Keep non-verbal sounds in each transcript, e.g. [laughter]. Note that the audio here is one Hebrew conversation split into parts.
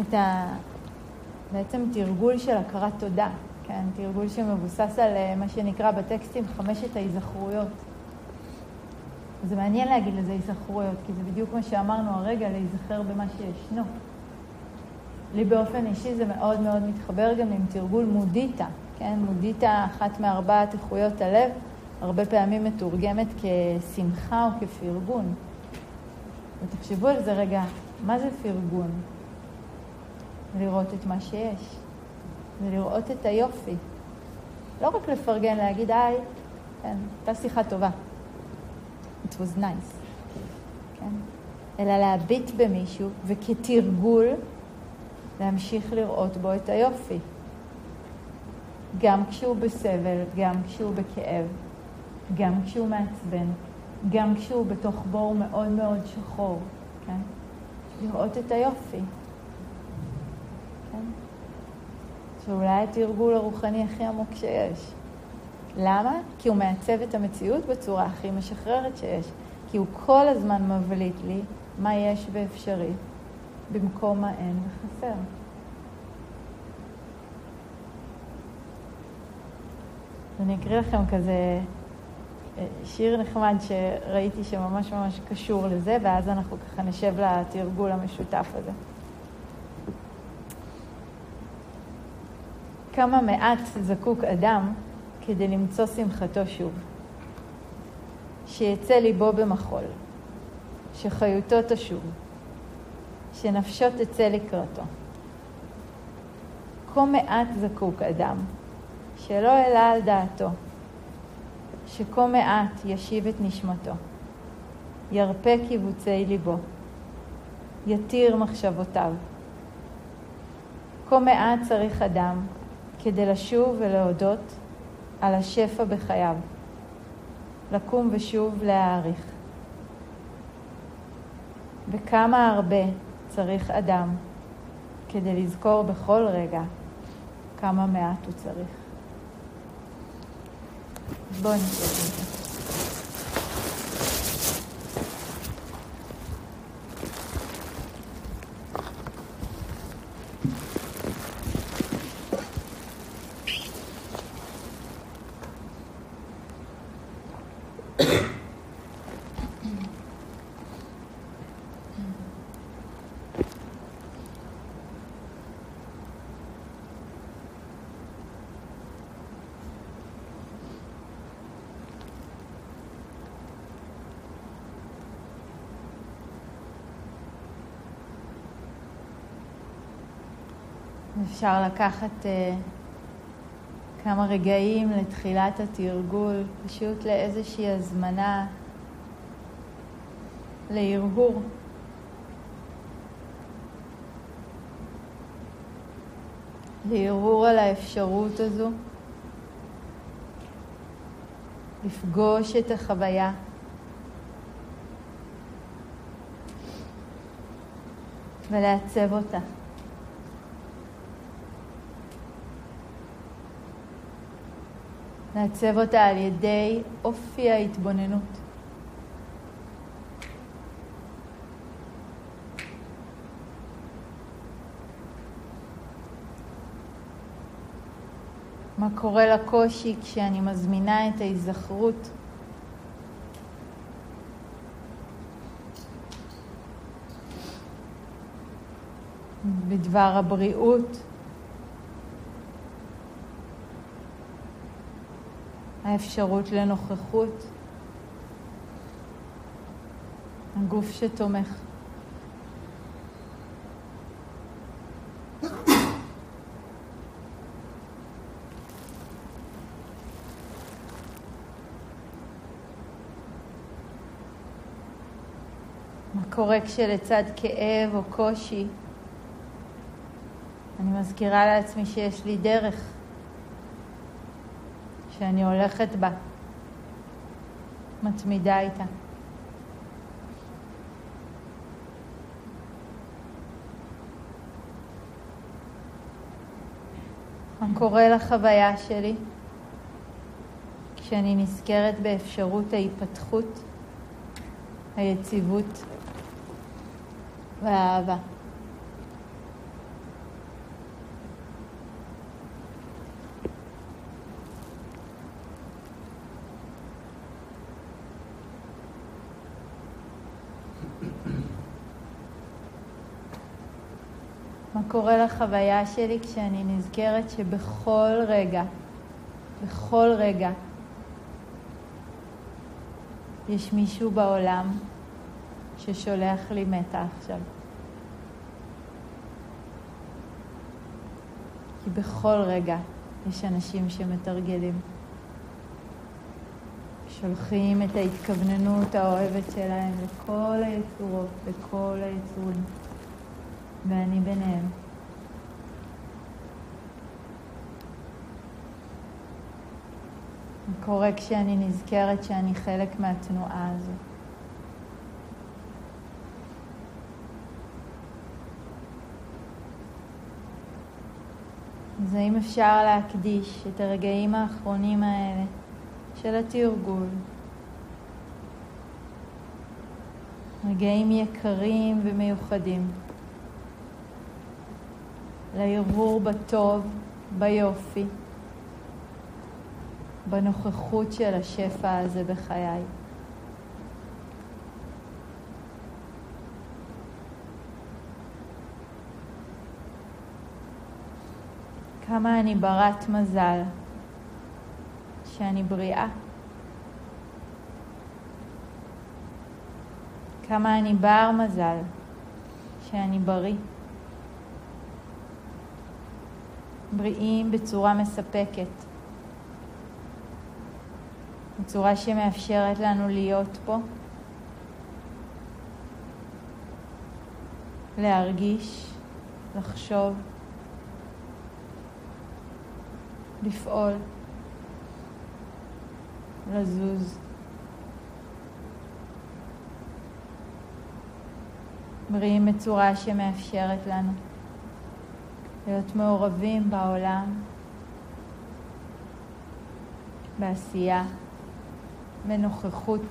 את ה... בעצם תרגול של הכרת תודה, כן? תרגול שמבוסס על אה, מה שנקרא בטקסטים חמשת ההיזכרויות. זה מעניין להגיד לזה היזכרויות, כי זה בדיוק מה שאמרנו הרגע, להיזכר במה שישנו. לי באופן אישי זה מאוד מאוד מתחבר גם עם תרגול מודיטה, כן? מודיטה, אחת מארבעת איכויות הלב, הרבה פעמים מתורגמת כשמחה או כפרגון. ותחשבו על זה רגע, מה זה פרגון? לראות את מה שיש, ולראות את היופי. לא רק לפרגן, להגיד, היי, כן, הייתה שיחה טובה. It was nice, כן? אלא להביט במישהו, וכתרגול, להמשיך לראות בו את היופי. גם כשהוא בסבל, גם כשהוא בכאב, גם כשהוא מעצבן, גם כשהוא בתוך בור מאוד מאוד שחור, כן? לראות את היופי. כן? שאולי התרגול הרוחני הכי עמוק שיש. למה? כי הוא מעצב את המציאות בצורה הכי משחררת שיש. כי הוא כל הזמן מבליט לי מה יש באפשרי במקום מה אין וחסר. אני אקריא לכם כזה אה, שיר נחמד שראיתי שממש ממש קשור לזה, ואז אנחנו ככה נשב לתרגול המשותף הזה. כמה מעט זקוק אדם כדי למצוא שמחתו שוב. שיצא ליבו במחול, שחיותו תשוב, שנפשו תצא לקראתו. כה מעט זקוק אדם, שלא העלה על דעתו, שכה מעט ישיב את נשמתו, ירפה קיבוצי ליבו, יתיר מחשבותיו. כה מעט צריך אדם כדי לשוב ולהודות על השפע בחייו, לקום ושוב להעריך. וכמה הרבה צריך אדם כדי לזכור בכל רגע כמה מעט הוא צריך. בואו נשב אפשר לקחת uh, כמה רגעים לתחילת התרגול, פשוט לאיזושהי הזמנה להרהור. להרהור על האפשרות הזו, לפגוש את החוויה. ולעצב אותה. לעצב אותה על ידי אופי ההתבוננות. מה קורה לקושי כשאני מזמינה את ההיזכרות בדבר הבריאות האפשרות לנוכחות, הגוף שתומך. מה קורה כשלצד כאב או קושי אני מזכירה לעצמי שיש לי דרך. שאני הולכת בה, מתמידה איתה. מה קורה לחוויה שלי כשאני נזכרת באפשרות ההיפתחות, היציבות והאהבה. מה קורה לחוויה שלי כשאני נזכרת שבכל רגע, בכל רגע, יש מישהו בעולם ששולח לי מתה עכשיו. כי בכל רגע יש אנשים שמתרגלים. שולחים את ההתכווננות האוהבת שלהם לכל היצורות, לכל היצורים, ואני ביניהם. זה קורה כשאני נזכרת שאני חלק מהתנועה הזו. אז האם אפשר להקדיש את הרגעים האחרונים האלה של התרגול. רגעים יקרים ומיוחדים. להרהור בטוב, ביופי, בנוכחות של השפע הזה בחיי. כמה אני ברת מזל שאני בריאה. כמה אני בר מזל שאני בריא. בריאים בצורה מספקת, בצורה שמאפשרת לנו להיות פה, להרגיש, לחשוב, לפעול. לזוז. בריאים בצורה שמאפשרת לנו להיות מעורבים בעולם, בעשייה, בנוכחות,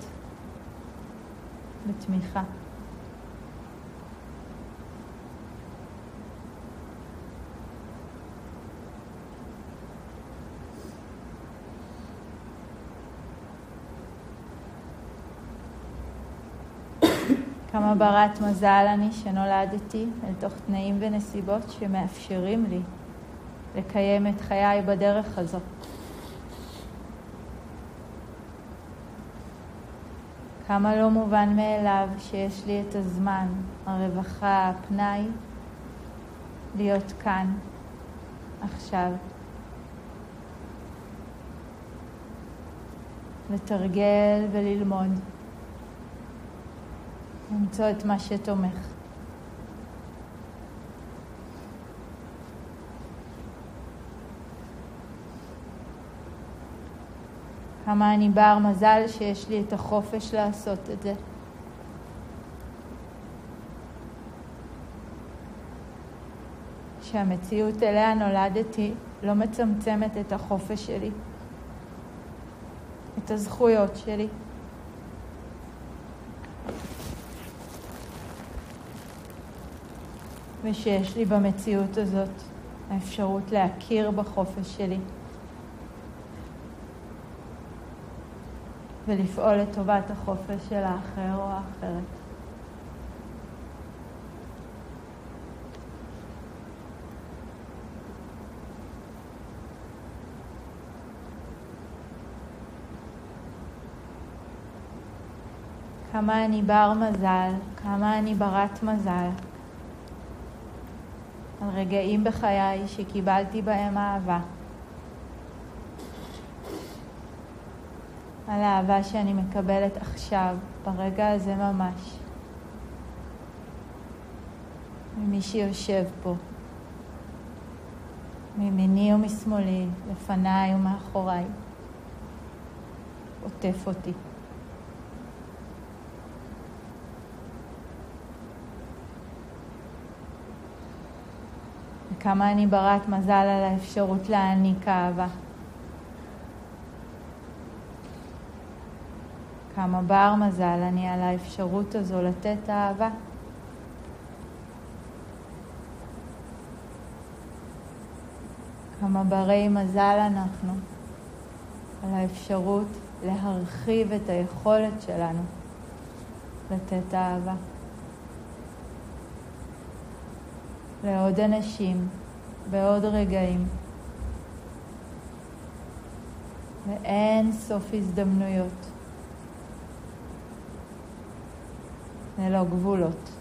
בתמיכה. כמה ברת מזל אני שנולדתי אל תוך תנאים ונסיבות שמאפשרים לי לקיים את חיי בדרך הזו. כמה לא מובן מאליו שיש לי את הזמן, הרווחה, הפנאי, להיות כאן, עכשיו. לתרגל וללמוד. למצוא את מה שתומך. כמה אני בר מזל שיש לי את החופש לעשות את זה. שהמציאות אליה נולדתי לא מצמצמת את החופש שלי, את הזכויות שלי. ושיש לי במציאות הזאת האפשרות להכיר בחופש שלי ולפעול לטובת החופש של האחר או האחרת. כמה אני בר מזל, כמה אני ברת מזל. על רגעים בחיי שקיבלתי בהם אהבה. על האהבה שאני מקבלת עכשיו, ברגע הזה ממש. ממי שיושב פה, מימיני ומשמאלי, לפניי ומאחוריי, עוטף אותי. כמה אני ברת מזל על האפשרות להעניק אהבה. כמה בר מזל אני על האפשרות הזו לתת אהבה. כמה ברי מזל אנחנו על האפשרות להרחיב את היכולת שלנו לתת אהבה. לעוד אנשים, בעוד רגעים. ואין סוף הזדמנויות. ללא גבולות.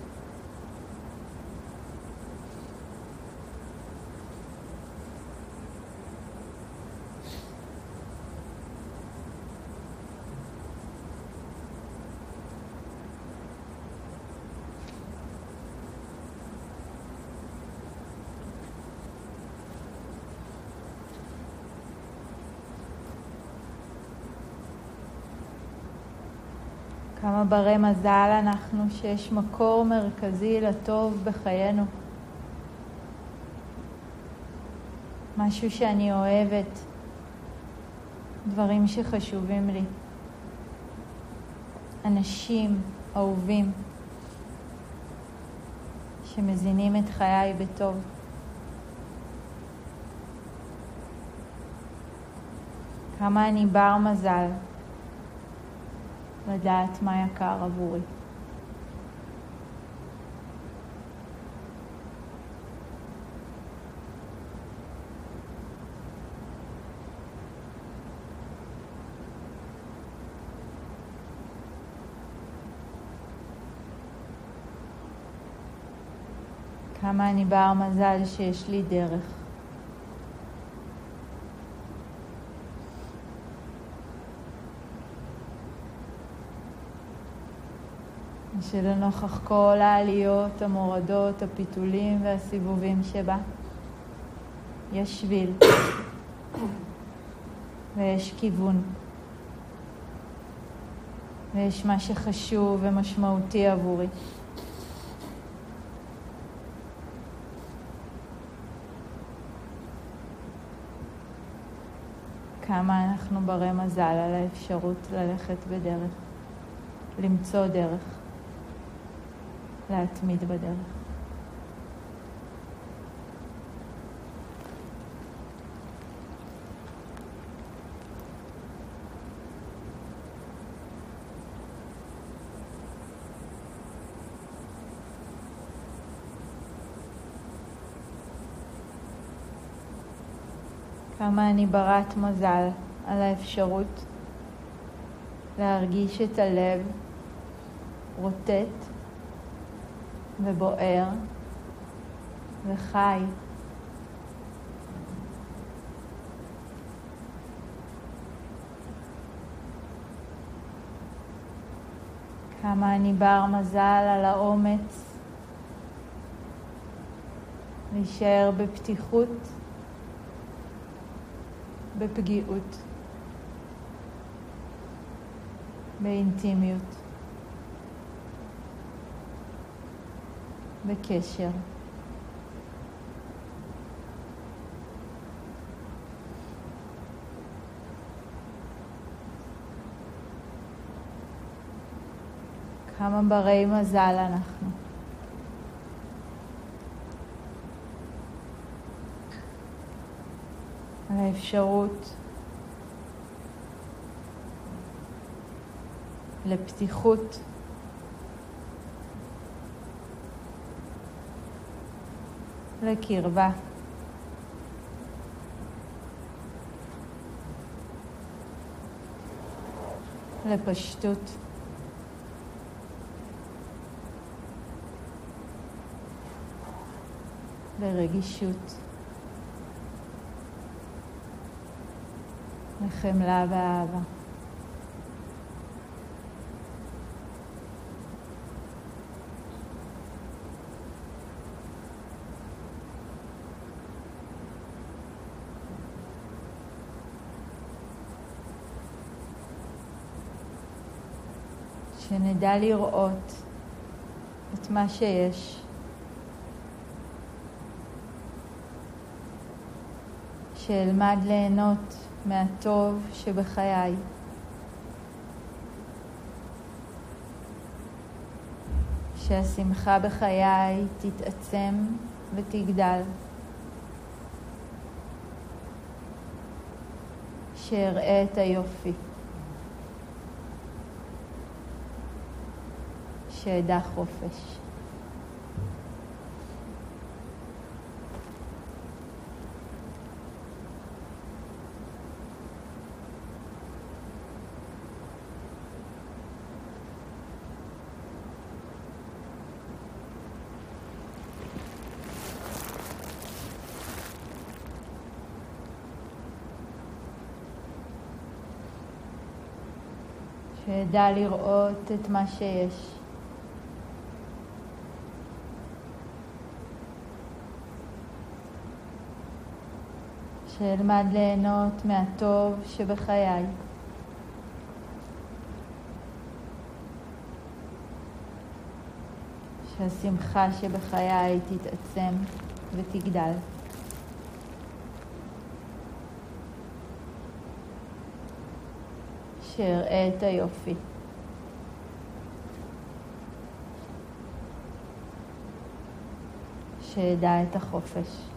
כמה ברי מזל אנחנו שיש מקור מרכזי לטוב בחיינו. משהו שאני אוהבת, דברים שחשובים לי, אנשים אהובים שמזינים את חיי בטוב. כמה אני בר מזל לדעת מה יקר עבורי. כמה אני בר מזל שיש לי דרך. שלנוכח כל העליות, המורדות, הפיתולים והסיבובים שבה, יש שביל [coughs] ויש כיוון ויש מה שחשוב ומשמעותי עבורי. כמה אנחנו ברי מזל על האפשרות ללכת בדרך, למצוא דרך. להתמיד בדרך. כמה אני ברת מזל על האפשרות להרגיש את הלב רוטט ובוער וחי. כמה אני בר מזל על האומץ להישאר בפתיחות, בפגיעות, באינטימיות. בקשר. כמה ברי מזל אנחנו. על האפשרות לפתיחות לקרבה. לפשטות. לרגישות. לחמלה ואהבה. שנדע לראות את מה שיש. שאלמד ליהנות מהטוב שבחיי. שהשמחה בחיי תתעצם ותגדל. שאראה את היופי. שאדע חופש. שאדע לראות את מה שיש. שאלמד ליהנות מהטוב שבחיי. שהשמחה שבחיי תתעצם ותגדל. שאראה את היופי. שאדע את החופש.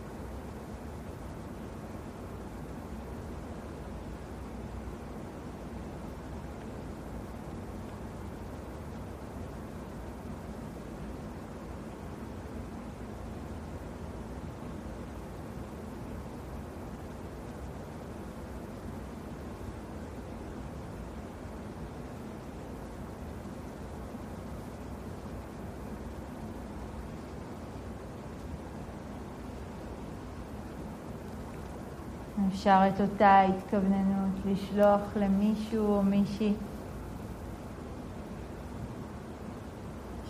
אפשר את אותה התכווננות לשלוח למישהו או מישהי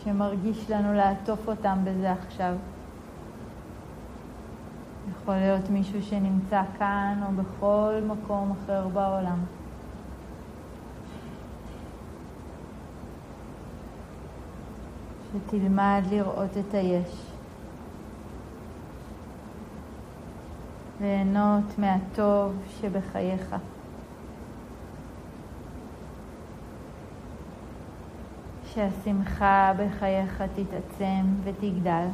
שמרגיש לנו לעטוף אותם בזה עכשיו. יכול להיות מישהו שנמצא כאן או בכל מקום אחר בעולם. שתלמד לראות את היש. ליהנות מהטוב שבחייך. שהשמחה בחייך תתעצם ותגדל.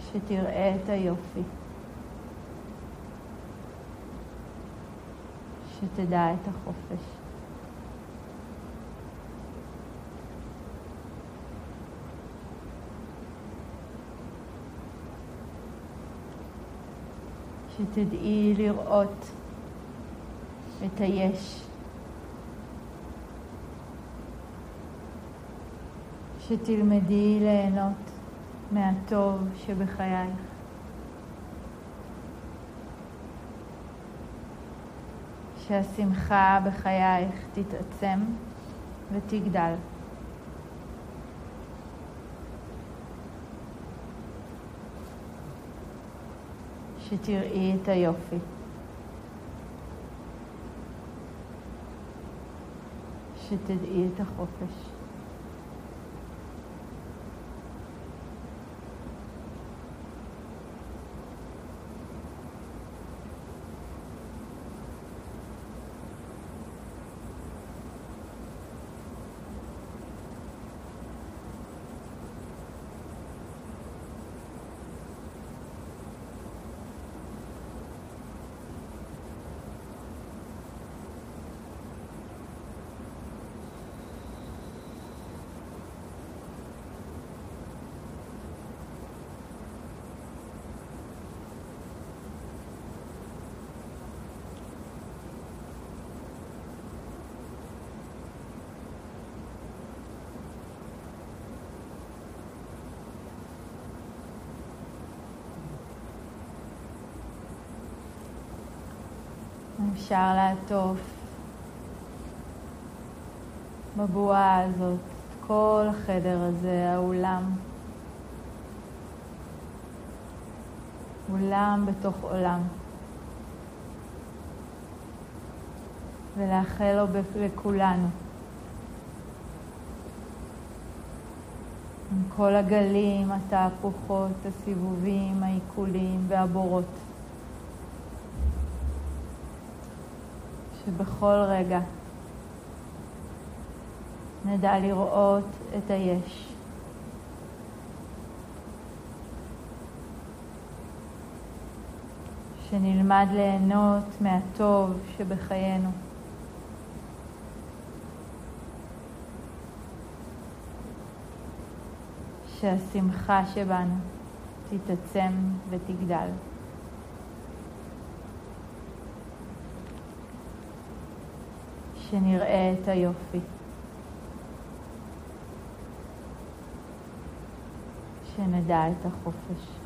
שתראה את היופי. שתדע את החופש. שתדעי לראות את היש. שתלמדי ליהנות מהטוב שבחייך. שהשמחה בחייך תתעצם ותגדל. שתראי את היופי. שתדעי את החופש. אפשר לעטוף בבועה הזאת את כל החדר הזה, האולם. עולם בתוך עולם. ולאחל לו לכולנו. עם כל הגלים, התהפוכות, הסיבובים, העיכולים והבורות. שבכל רגע נדע לראות את היש. שנלמד ליהנות מהטוב שבחיינו. שהשמחה שבנו תתעצם ותגדל. שנראה את היופי. שנדע את החופש.